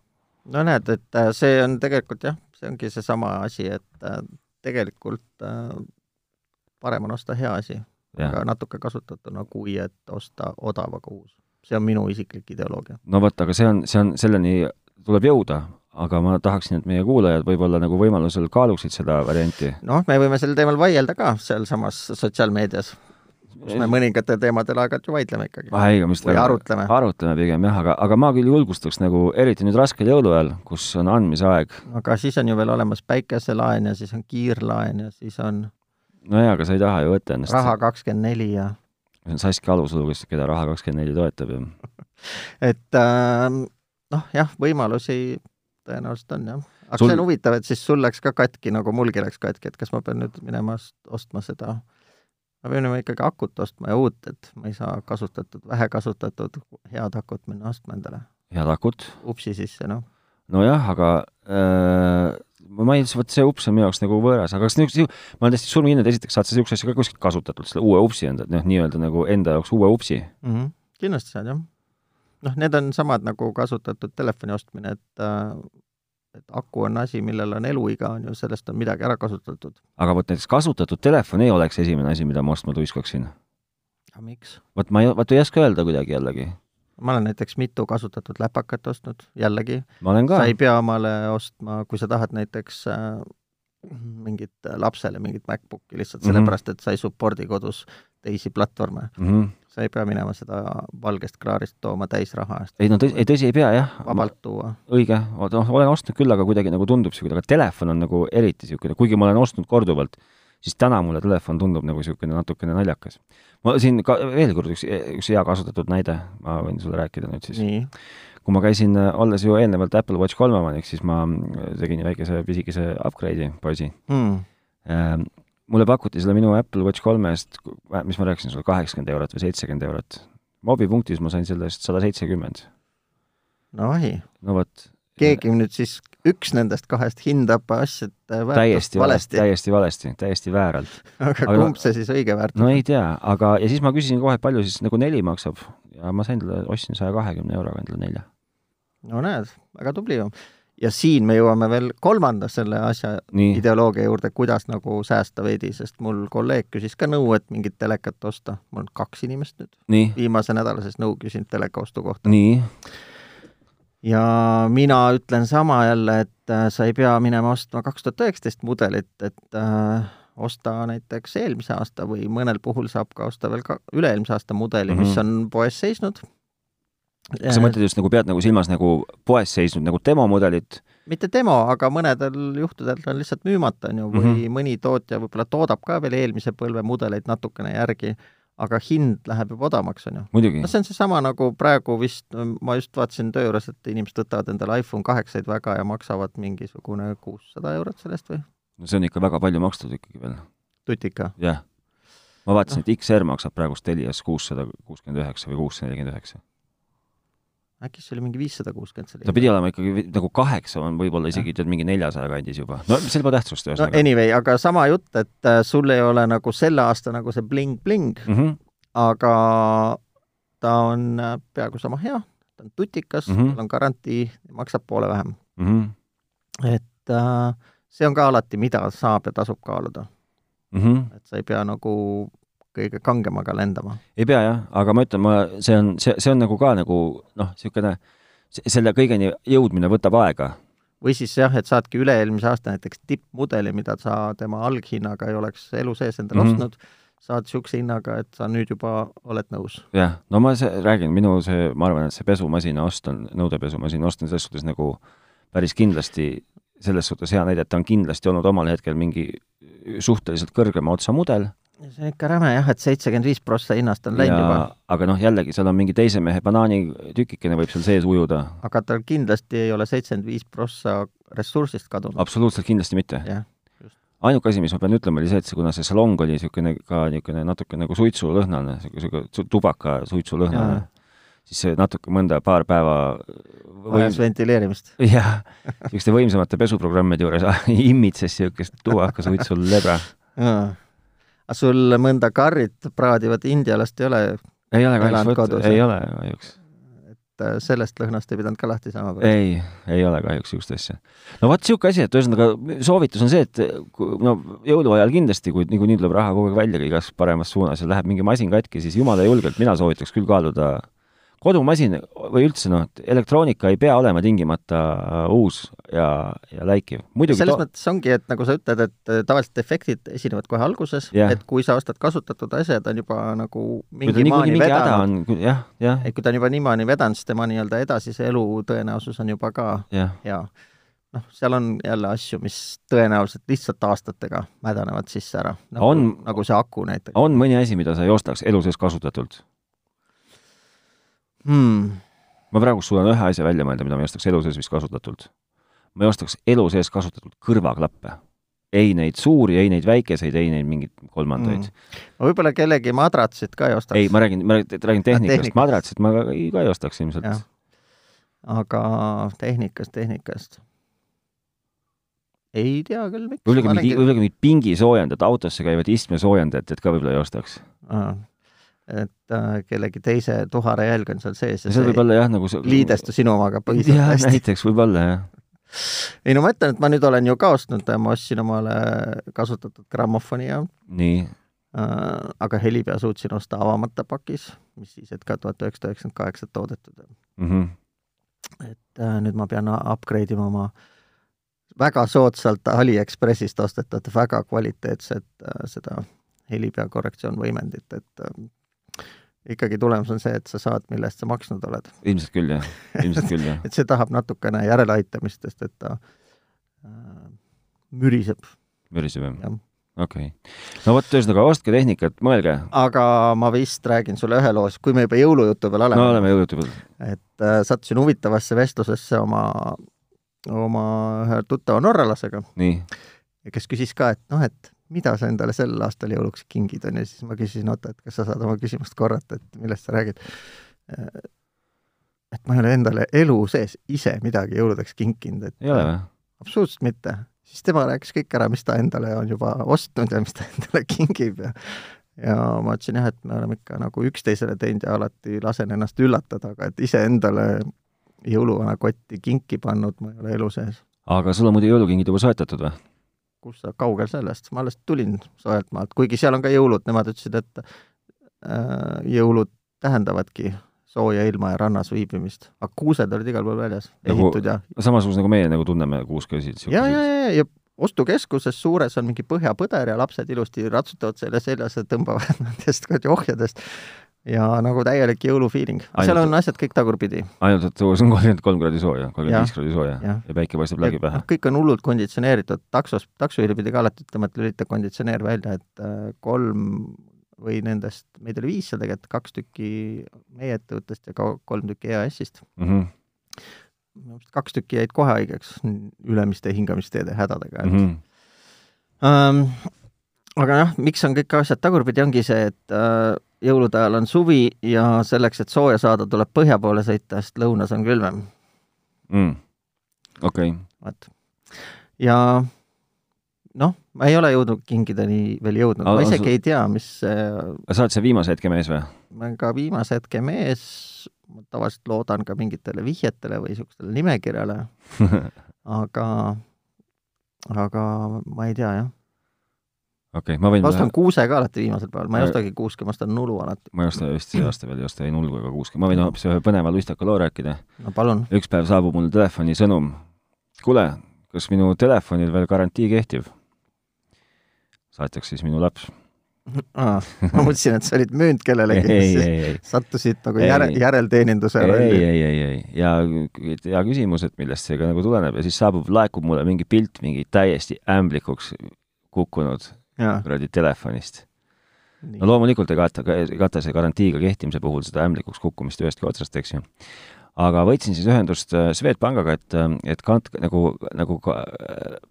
no näed, et äh, see on tegelikult jah, see ongi seesama asi, et äh, tegelikult äh, parem on osta hea asi, aga natuke kasutatuna, kui et osta odav, aga uus. see on minu isiklik ideoloogia. no vot, aga see on, see on, selleni tuleb jõuda, aga ma tahaksin, et meie kuulajad võib-olla nagu võimalusel kaaluksid seda varianti. noh, me võime sel teemal vaielda ka sealsamas sotsiaalmeedias, kus me mõningatel teemadel aeg-ajalt ju vaidleme ikkagi. või arutleme. arutleme pigem jah, aga, aga ma küll julgustaks nagu eriti nüüd raskel jõuluajal, kus on andmise aeg. aga siis on ju veel olemas päikeselaen ja siis on kiirlaen ja siis on nojaa, aga sa ei taha ju võtta ennast raha kakskümmend neli ja see on Saskia Alusalu, kes, keda Raha kakskümmend neli toetab ja et äh, noh, jah, võimalusi tõenäoliselt on, jah. aga sul... see on huvitav, et siis sul läks ka katki, nagu mulgi läks katki, et kas ma pean nüüd minema ostma seda, ma pean minema ikkagi akut ostma ja uut, et ma ei saa kasutatud, vähe kasutatud head akut minna ostma endale. head akut? upsi sisse, noh. nojah, aga äh, ma ei, vot see ups on minu jaoks nagu võõras, aga kas niisuguse, ma olen täiesti surmkindel, et esiteks saad sa niisuguse asja ka kuskilt kasutatud, selle uue upsi enda, noh, nii-öelda nagu enda jaoks uue upsi mm. -hmm. kindlasti saad, jah noh, need on samad nagu kasutatud telefoni ostmine, et äh, et aku on asi, millel on eluiga, on ju, sellest on midagi ära kasutatud. aga vot näiteks kasutatud telefon ei oleks esimene asi, mida ma ostma tuiskaksin. aga miks? vot ma ei, vot ei oska öelda kuidagi jällegi. ma olen näiteks mitu kasutatud läpakat ostnud, jällegi. sa ei pea omale ostma, kui sa tahad näiteks äh, mingit lapsele mingit MacBooki lihtsalt mm -hmm. sellepärast, et sa ei support'i kodus teisi platvorme mm. -hmm sa ei pea minema seda valgest klaarist tooma täisraha eest. ei no tõsi, ei tõsi ei pea jah. vabalt tuua. õige, noh, olen ostnud küll, aga kuidagi nagu tundub niisugune, aga telefon on nagu eriti niisugune, kuigi ma olen ostnud korduvalt, siis täna mulle telefon tundub nagu niisugune natukene naljakas. ma siin ka veel kord üks, üks hea kasutatud näide, ma võin sulle rääkida nüüd siis. Kui ma käisin, olles ju eelnevalt Apple Watch kolme omanik, siis ma tegin väikese pisikese upgrade'i poisi mm mulle pakuti selle minu Apple Watch kolme eest, mis ma rääkisin sulle, kaheksakümmend eurot või seitsekümmend eurot. mobipunktis ma sain selle eest sada seitsekümmend. no ahi. no vot. keegi nüüd siis, üks nendest kahest hindab asjade väärtust valesti. täiesti valesti, täiesti vääralt. aga kumb no, see siis õige väärtus on? no ei tea, aga, ja siis ma küsisin kohe, palju siis nagu neli maksab ja ma sain talle, ostsin saja kahekümne euroga endale nelja. No näed, väga tubli ju ja siin me jõuame veel kolmanda selle asja nii, ideoloogia juurde, kuidas nagu säästa veidi, sest mul kolleeg küsis ka nõu, et mingit telekat osta. mul on kaks inimest nüüd viimase nädala sees nõu küsinud teleka ostu kohta. nii, ja mina ütlen sama jälle, et äh, sa ei pea minema ostma kaks tuhat üheksateist mudelit, et äh, osta näiteks eelmise aasta või mõnel puhul saab ka osta veel ka üle-eelmise aasta mudeli mm, -hmm. mis Mhm. on poes seisnud. Kas sa mõtled just nagu pead nagu silmas nagu poes seisnud nagu demomudelit? mitte demo, aga mõnedel juhtudel ta on lihtsalt müümata, on ju, või mm. -hmm. mõni tootja võib-olla toodab ka veel eelmise põlve mudeleid natukene järgi, aga hind läheb juba odavamaks, on ju. no see on seesama nagu praegu vist, ma just vaatasin töö juures, et inimesed võtavad endale iPhone kaheksaid väga ja maksavad mingisugune kuussada eurot sellest või? no see on ikka väga palju makstud ikkagi veel, tutika. jah. ma vaatasin, et XR maksab praegust Telias kuussada kuuskümmend üheksa või kuussada nelikümmend üheksa. Äkki see oli mingi viissada kuuskümmend see ta pidi olema ikkagi nagu kaheksa on võib-olla isegi tead mingi neljasaja kandis juba. no seal pole tähtsust no ühesõnaga. anyway, aga sama jutt, et äh, sul ei ole nagu selle aasta nagu see bling-bling, Mhm. aga ta on äh, peaaegu sama hea, ta on tutikas mm. -hmm. tal on garantii, maksab poole vähem. Mhm. et äh, see on ka alati, mida saab ja tasub kaaluda, et sa ei pea nagu kõige kangemaga lendama. ei pea jah, aga ma ütlen, ma, see on, see, see on nagu ka nagu noh, niisugune selle kõigeni jõudmine võtab aega. või siis jah, et saadki üle-eelmise aasta näiteks tippmudeli, mida sa tema alghinnaga ei oleks elu sees endale mm. -hmm. ostnud, saad niisuguse hinnaga, et sa nüüd juba oled nõus. jah, no ma see, räägin, minu see, ma arvan, et see pesumasina ost on, nõudepesumasina ost on selles suhtes nagu päris kindlasti selles suhtes hea näide, et ta on kindlasti olnud omal hetkel mingi suhteliselt kõrgema otsa mudel see on ikka räme jah, et seitsekümmend viis prossa hinnast on läinud juba, aga noh, jällegi seal on mingi teise mehe banaanitükikene võib seal sees ujuda. aga tal kindlasti ei ole seitsekümmend viis prossa ressursist kadunud. absoluutselt kindlasti mitte. ainuke asi, mis ma pean ütlema, oli see, et see, kuna see salong oli niisugune ka niisugune natuke nagu suitsulõhnane, niisugune su- tubaka suitsulõhnane siis see natuke mõnda paar päeva vajas ventileerimist. jah, niisuguste võimsamate pesuprogrammide juures imitses niisugust tubakasuitsul lebra. Aga sul mõnda karrit praadivat indialast ei ole, ei ole kahjuks ei ole kahjuks. et äh, sellest lõhnast ei pidanud ka lahti saama? ei, ei ole kahjuks niisugust asja. no vot niisugune asi, et ühesõnaga soovitus on see, et no jõuluajal kindlasti, kui niikuinii tuleb raha kogu aeg välja igas paremas suunas ja läheb mingi masin katki, siis jumala julgelt mina soovitaks küll kaaluda kodumasin või üldse noh, elektroonika ei pea olema tingimata uus ja, ja läikiv. selles to- mõttes ongi, et nagu sa ütled, et äh, tavaliselt defektid esinevad kohe alguses Jah. et kui sa ostad kasutatud asja, ta on juba nagu mingi maani mingi vedanud, on, jah, jah, et kui ta on juba niimoodi vedanud, siis tema nii-öelda edasise elu tõenäosus on juba ka jah, hea. noh, seal on jälle asju, mis tõenäoliselt lihtsalt aastatega mädanevad sisse ära. nagu, On- nagu see aku näiteks on mõni asi, mida sa ei ostaks elu sees kasutatult? hmm.. ma praegu suudan ühe asja välja mõelda, mida ma ei ostaks elu sees vist kasutatult. ma ei ostaks elu sees kasutatult kõrvaklappe. ei neid suuri, ei neid väikeseid, ei neid mingeid kolmandaid mm.. ma võib-olla kellegi madratsit ka ei ostaks. ei, ma räägin, ma räägin tehnikast tehnikast., madratsit ma ka ei, ka ei ostaks ilmselt aga tehnikast, tehnikast. ei tea küll, miks. võib-olla mingi, võib-olla ka mingid pingisoojendajad, autosse käivad istmesoojendajad, et ka võib-olla ei ostaks. Et äh, kellegi teise tuhare jälg on seal sees ja võib see olla jah, nagu see liidestu sinu omaga jah, piisavalt hästi. näiteks võib-olla jah. ei no ma ütlen, et ma nüüd olen ju ka ostnud, ma ostsin omale kasutatud grammofoni ja nii, äh, aga helipea suutsin osta avamata pakis, mis siis, et ka tuhat üheksasada üheksakümmend kaheksa toodetud. Mhm. et äh, nüüd ma pean upgrade ima oma väga soodsalt Aliekspressist ostetud väga kvaliteetset äh, seda helipea korrektsioonvõimendit, et äh, ikkagi tulemus on see, et sa saad, mille eest sa maksnud oled. ilmselt küll jah, ilmselt küll jah. et see tahab natukene järeleaitamist, sest et ta äh, müriseb, müriseb jah jah. okei okay.. no vot, ühesõnaga ostke tehnikat, mõelge. aga ma vist räägin sulle ühe loo, kui me juba jõulujutu peal no oleme oleme jõudnud juba. et äh, sattusin huvitavasse vestlusesse oma, oma ühe tuttava norralasega, nii, kes küsis ka, et noh, et mida sa endale sel aastal jõuluks kingid, on ju, siis ma küsisin, oota, et kas sa saad oma küsimust korrata, et millest sa räägid. et ma ei ole endale elu sees ise midagi jõuludeks kinkinud, et ei ole või? absoluutselt mitte. siis tema rääkis kõik ära, mis ta endale on juba ostnud ja mis ta endale kingib ja ja ma ütlesin jah, et me oleme ikka nagu üksteisele teinud ja alati lasen ennast üllatada, aga et iseendale jõuluvana kotti kinki pannud ma ei ole elu sees. aga sul on muidu jõulukingid juba soetatud või? Kus sa, kaugel sellest, ma alles tulin soojalt maalt, kuigi seal on ka jõulud, nemad ütlesid, et äh, jõulud tähendavadki sooja ilma ja rannas viibimist. aga kuused olid igal pool väljas, ehitud ja samasugune nagu meie nagu tunneme kuuskõisid. ja, ja, ja, ja ostukeskuses suures on mingi põhjapõder ja lapsed ilusti ratsutavad selle seljas ja tõmbavad nendest ohjadest ja nagu täielik jõulufiiling. seal on asjad kõik tagurpidi. ainult, et õues on kolmkümmend kolm kraadi sooja, kolmkümmend viis kraadi sooja ja, ja päike paistab läbi pähe. kõik on hullult konditsioneeritud, taksos, taksojuhil pidi ka alati ütlema, et lülita konditsioneer välja, et äh, kolm või nendest, meid oli viis seal tegelikult, kaks tükki meie ettevõttest ja ka kolm tükki EAS-ist mm. -hmm. kaks tükki jäid kohe haigeks ülemiste hingamisteede hädadega, et mm -hmm. um, aga jah, miks on kõik asjad tagurpidi, ongi see, et uh, jõulude ajal on suvi ja selleks, et sooja saada, tuleb põhja poole sõita, sest lõunas on külmem mm.. okei. Okay.. vot. ja noh, ma ei ole jõudnud kingideni veel jõudnud, ma isegi ei tea, mis sa oled see viimase hetke mees või? ma olen ka viimase hetke mees, ma tavaliselt loodan ka mingitele vihjetele või niisugustele nimekirjale. Aga, aga ma ei tea, jah okei okay,, ma võin ma ostan kuuse ka alati viimasel päeval, ma ei ostagi kuuske, ma ostan nulu alati. ma ei osta vist see aasta veel ei osta ei nulgu ega kuuske, ma võin hoopis ühe põneva luistaka loo rääkida. no palun. üks päev saabub mulle telefonisõnum. kuule, kas minu telefonil veel garantii kehtib? saatjaks siis minu laps Aa, ma mõtlesin, et sa olid müünud kellelegi, sattusid nagu ei, järe, järelteeninduse rolli. ei, ei, ei, ei, ja hea küsimus, et millest see ka nagu tuleneb ja siis saabub, laekub mulle mingi pilt mingi täiesti ämblikuks kukkunud kuradi telefonist. no loomulikult ei kata, ei kata see garantiiga kehtimise puhul seda ämblikuks kukkumist ühestki otsast, eks ju. aga võtsin siis ühendust äh, Swedbankiga, et, äh, et kant-, nagu, nagu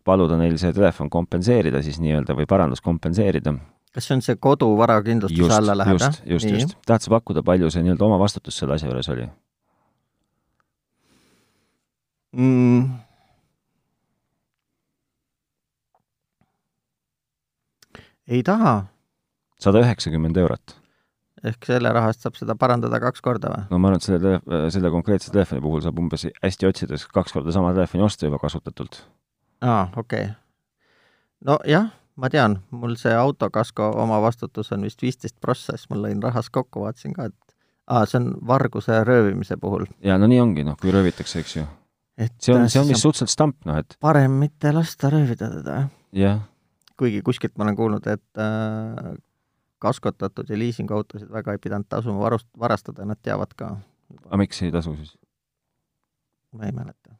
paluda neil see telefon kompenseerida siis nii-öelda või parandus kompenseerida kas see on see koduvarakindlustuse alla läheb, jah? just, just, just. tahad sa pakkuda, palju see nii-öelda omavastutus selle asja juures oli mm.? Ei taha. sada üheksakümmend eurot. ehk selle rahast saab seda parandada kaks korda või? no ma arvan, et selle, selle konkreetse telefoni puhul saab umbes hästi otsides kaks korda sama telefoni osta juba kasutatult. aa, okei okay.. nojah, ma tean, mul see autokasko omavastutus on vist viisteist prossa, siis ma lõin rahas kokku, vaatasin ka, et aa, see on varguse röövimise puhul. jaa, no nii ongi, noh, kui röövitakse, eks ju. see on, see on vist suhteliselt stamp, noh et parem mitte lasta röövida teda, jah? jah kuigi kuskilt ma olen kuulnud, et äh, kaskotatud ja liisinguautosid väga ei pidanud tasuma varust, varastada, nad teavad ka. aga miks ei tasu siis? ma ei mäleta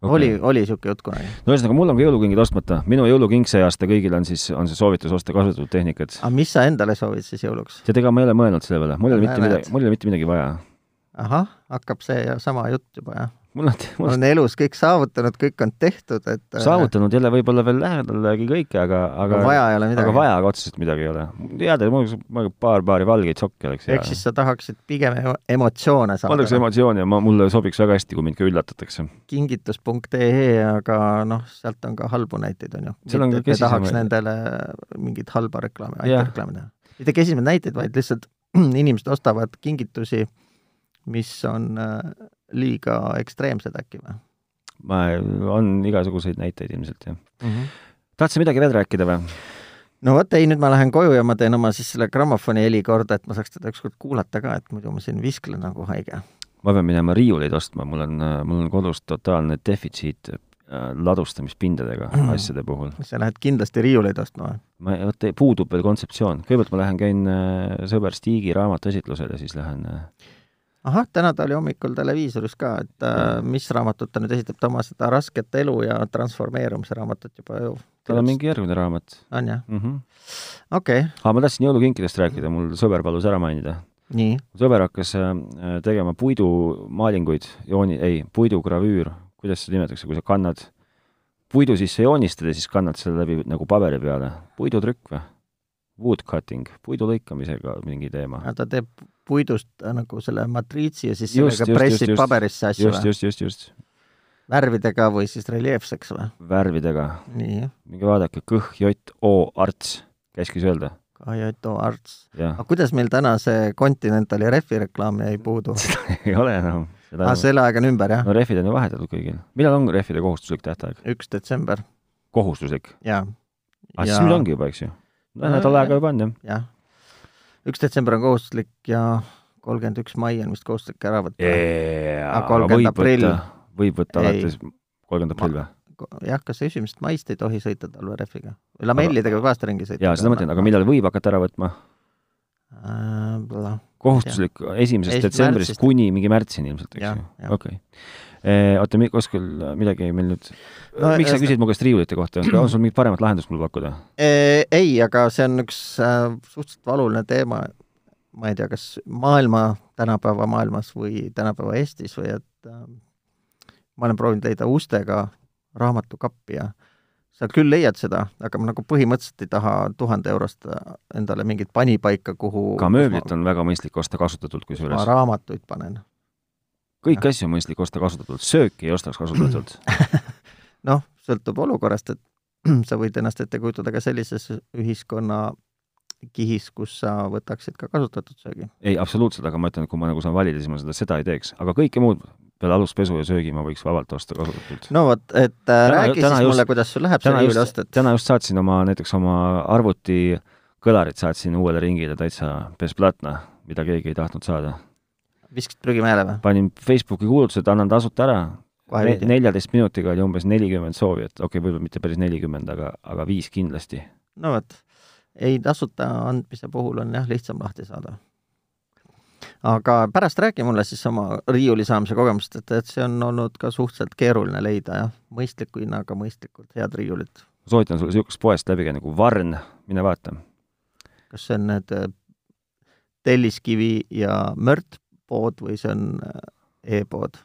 okay.. oli, oli niisugune jutt kunagi. no ühesõnaga, mul on ka jõulukingid ostmata. minu jõuluking see aasta kõigil on siis, on see soovitus osta kasutatud tehnikat. aga mis sa endale soovid siis jõuluks? tead, ega ma ei ole mõelnud selle peale, mul ei ole mitte midagi, mul ei ole mitte midagi vaja. ahah, hakkab see sama jutt juba, jah? Mul on, mul on elus kõik saavutanud, kõik on tehtud, et äh, saavutanud jälle võib-olla veel lähedalegi kõike, aga, aga vaja ei ole midagi. aga vaja aga otseselt midagi ei ole. head, mul paar paari valgeid sokke oleks hea. ehk siis sa tahaksid pigem emotsioone saada? ma tahaks emotsiooni ja ma, mulle sobiks väga hästi, kui mind ka üllatatakse. kingitus.ee, aga noh, sealt on ka halbu näiteid, on ju. me tahaks nendele mingit halba reklaami, antireklaami teha. mitte kesisemaid näiteid, vaid lihtsalt inimesed ostavad kingitusi, mis on äh, liiga ekstreemsed äkki või? ma, on igasuguseid näiteid ilmselt, jah mm -hmm.. sa midagi veel rääkida või? no vot, ei, nüüd ma lähen koju ja ma teen oma siis selle grammofoni heli korda, et ma saaks teda ükskord kuulata ka, et muidu ma siin visklen nagu haige. ma pean minema riiuleid ostma, mul on, mul on kodus totaalne defitsiit äh, ladustamispindadega mm. asjade puhul. sa lähed kindlasti riiuleid ostma või? ma, vot puudub veel kontseptsioon. kõigepealt ma lähen, käin äh, sõber Stigi raamatuesitlusel ja siis lähen äh, ahah, täna ta oli hommikul televiisoris ka, et äh, mis raamatut ta nüüd esitab, ta oma seda Rasket elu ja transformeerumise raamatut juba ju tal on mingi järgmine raamat. on jah mm -hmm.? okei okay.. aga ma tahtsin jõulukinkidest rääkida, mul sõber palus ära mainida. nii? sõber hakkas äh, tegema puidumaalinguid, jooni, ei, puidugravüür, kuidas seda nimetatakse, kui sa kannad puidu sisse joonistad ja siis kannad selle läbi nagu paberi peale, puidutrükk või? Woodcutting, puidu lõikamisega mingi teema. ta teeb puidust äh, nagu selle matriitsi ja siis just, sellega just, pressib just, paberisse asju just, just, just, just. värvidega või siis reljeefseks või? värvidega. minge vaadake, Kõh J O Arts, käskis öelda. Kõh J O Arts. aga kuidas meil täna see Continentali rehvi reklaam jäi puudu ei ole enam aa, selle aeg on ümber, jah? no rehvid on ju vahetatud kõigil. millal on rehvide kohustuslik tähtaeg? üks detsember, kohustuslik? jaa. aga siis nüüd ongi juba, eks ju? Nädal aega juba on jah. jah. üks detsember on kohustuslik ja kolmkümmend üks mai on vist kohustuslik ära võtta. Aga 30 aprill- võib võtta Ei. alates kolmkümmend aprill või? jah, kas esimesest maist ei tohi sõita talverehviga? lamellidega võib aasta ringi sõita. jaa, seda mõtlen, aga millal võib hakata ära võtma? millal? kohustuslik esimesest detsembrist märtsist. kuni mingi märtsini ilmselt, eks ju? okei. oota, kuskil midagi meil nüüd No miks sa küsid mu käest riiulite kohta, on sul mingit paremat lahendust mulle pakkuda? ei, aga see on üks äh, suhteliselt valuline teema, ma ei tea, kas maailma, tänapäeva maailmas või tänapäeva Eestis või et äh, ma olen proovinud leida ustega raamatukappi ja sa küll leiad seda, aga ma nagu põhimõtteliselt ei taha tuhande eurost endale mingit panipaika, kuhu ka mööblit on väga mõistlik osta kasutatult ma kusjuures. raamatuid panen. Kõiki asju on mõistlik osta kasutatult, sööki ei ostaks kasutatult. noh, sõltub olukorrast, et sa võid ennast ette kujutada ka sellises ühiskonna kihis, kus sa võtaksid ka kasutatud söögi. ei, absoluutselt, aga ma ütlen, et kui ma nagu saan valida, siis ma seda, seda ei teeks, aga kõike muud peale aluspesu ja söögi ma võiks vabalt osta kasutatult. no vot, et äh, Täna- räägi täna siis just- mulle, kuidas sul läheb riiuli just ostet. täna just saatsin oma, näiteks oma arvuti kõlarit saatsin uuele ringile täitsa besplatna, mida keegi ei tahtnud saada. Viskasid prügimäele või? panin Facebooki kuulutused, annan tasuta ära ne,, neljateist minutiga oli umbes nelikümmend soovijat, okei okay,, võib-olla mitte päris nelikümmend, aga, aga viis kindlasti. no vot, ei tasuta andmise puhul on jah lihtsam lahti saada. aga pärast räägi mulle siis oma riiuli saamise kogemust, et, et see on olnud ka suhteliselt keeruline leida jah, mõistliku hinnaga mõistlikult head riiulit. soovitan sulle niisugust poest läbi käia nagu Varn, mine vaata. kas see on need äh, Telliskivi ja Mört pood või see on äh, e-pood?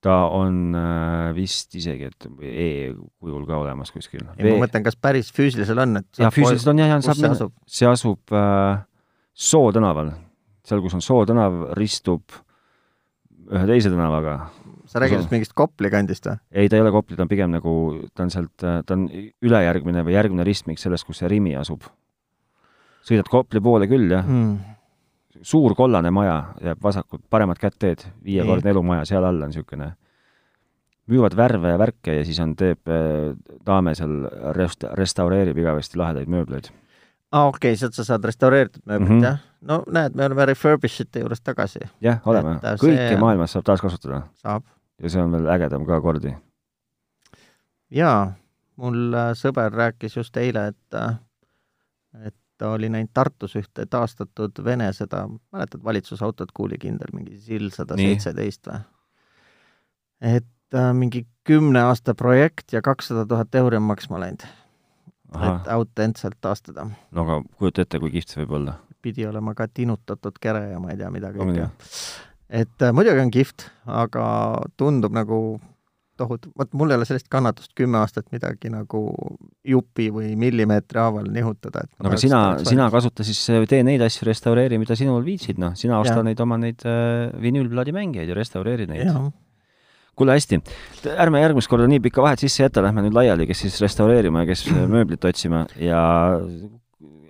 ta on äh, vist isegi, et e-kujul ka olemas kuskil. ei, ma mõtlen, kas päris füüsilisel on, et jaa, füüsiliselt on jah, jah, saab see minna. asub? see asub äh, Soo tänaval, seal, kus on Soo tänav, ristub ühe teise tänavaga. sa räägid vist mingist Kopli kandist või? ei, ta ei ole Kopli, ta on pigem nagu, ta on sealt, ta on ülejärgmine või järgmine ristmik sellest, kus see Rimi asub. sõidad Kopli poole küll, jah, Hmm. Suur kollane maja jääb vasakult, paremat kätt teed, viiekordne elumaja, seal all on niisugune, müüvad värve ja värke ja siis on, teeb äh, daame seal rest-, restaureerib igavesti lahedaid mööbleid. aa, okei okay,, sealt sa saad restaureeritud mööblit mm. -hmm. jah? no näed, me oleme Refurbishite juures tagasi, jah, oleme äh,, kõike see- maailmas saab taaskasutada saab. ja see on veel ägedam ka kordi. jaa, mul äh, sõber rääkis just eile, et, et ta oli näinud Tartus ühte taastatud Vene seda, mäletad valitsusautot kuulikindel, mingi Sill sada seitseteist või? et äh, mingi kümne aasta projekt ja kakssada tuhat euri on maksma läinud, et autentselt taastada. no aga kujuta ette, kui kihvt see võib olla. pidi olema ka tinutatud kere ja ma ei tea, mida kõike jah.. et äh, muidugi on kihvt, aga tundub nagu tohutu, vot mul ei ole sellist kannatust kümme aastat midagi nagu jupi või millimeetri haaval nihutada, et no aga sina, sina kasuta siis, tee neid asju, restaureeri, mida sinul viitsid, noh, sina osta Jah. neid oma neid äh, vinüülplaadimängijaid ja restaureeri neid. kuule, hästi, ärme järgmist korda nii pikka vahet sisse jäta, lähme nüüd laiali, kes siis restaureerima ja kes mööblit otsima ja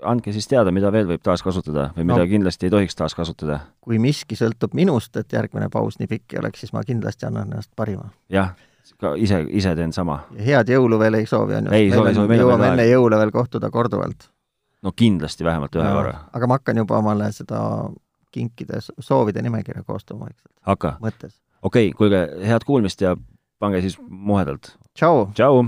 andke siis teada, mida veel võib taaskasutada või mida No. kindlasti ei tohiks taaskasutada. kui miski sõltub minust, et järgmine paus nii pikk ei oleks, siis ma kindlasti annan ennast parima. jah, ka ise, ise teen sama. head jõulu veel ei soovi, on ju. Ei soovi, soovi, on jõuame enne jõule veel kohtuda korduvalt. no kindlasti vähemalt ühe korra. aga ma hakkan juba omale seda kinkide soovide nimekirja koostama vaikselt, hakka. mõttes. okei okay,, kuulge, head kuulmist ja pange siis muhedalt. tšau! tšau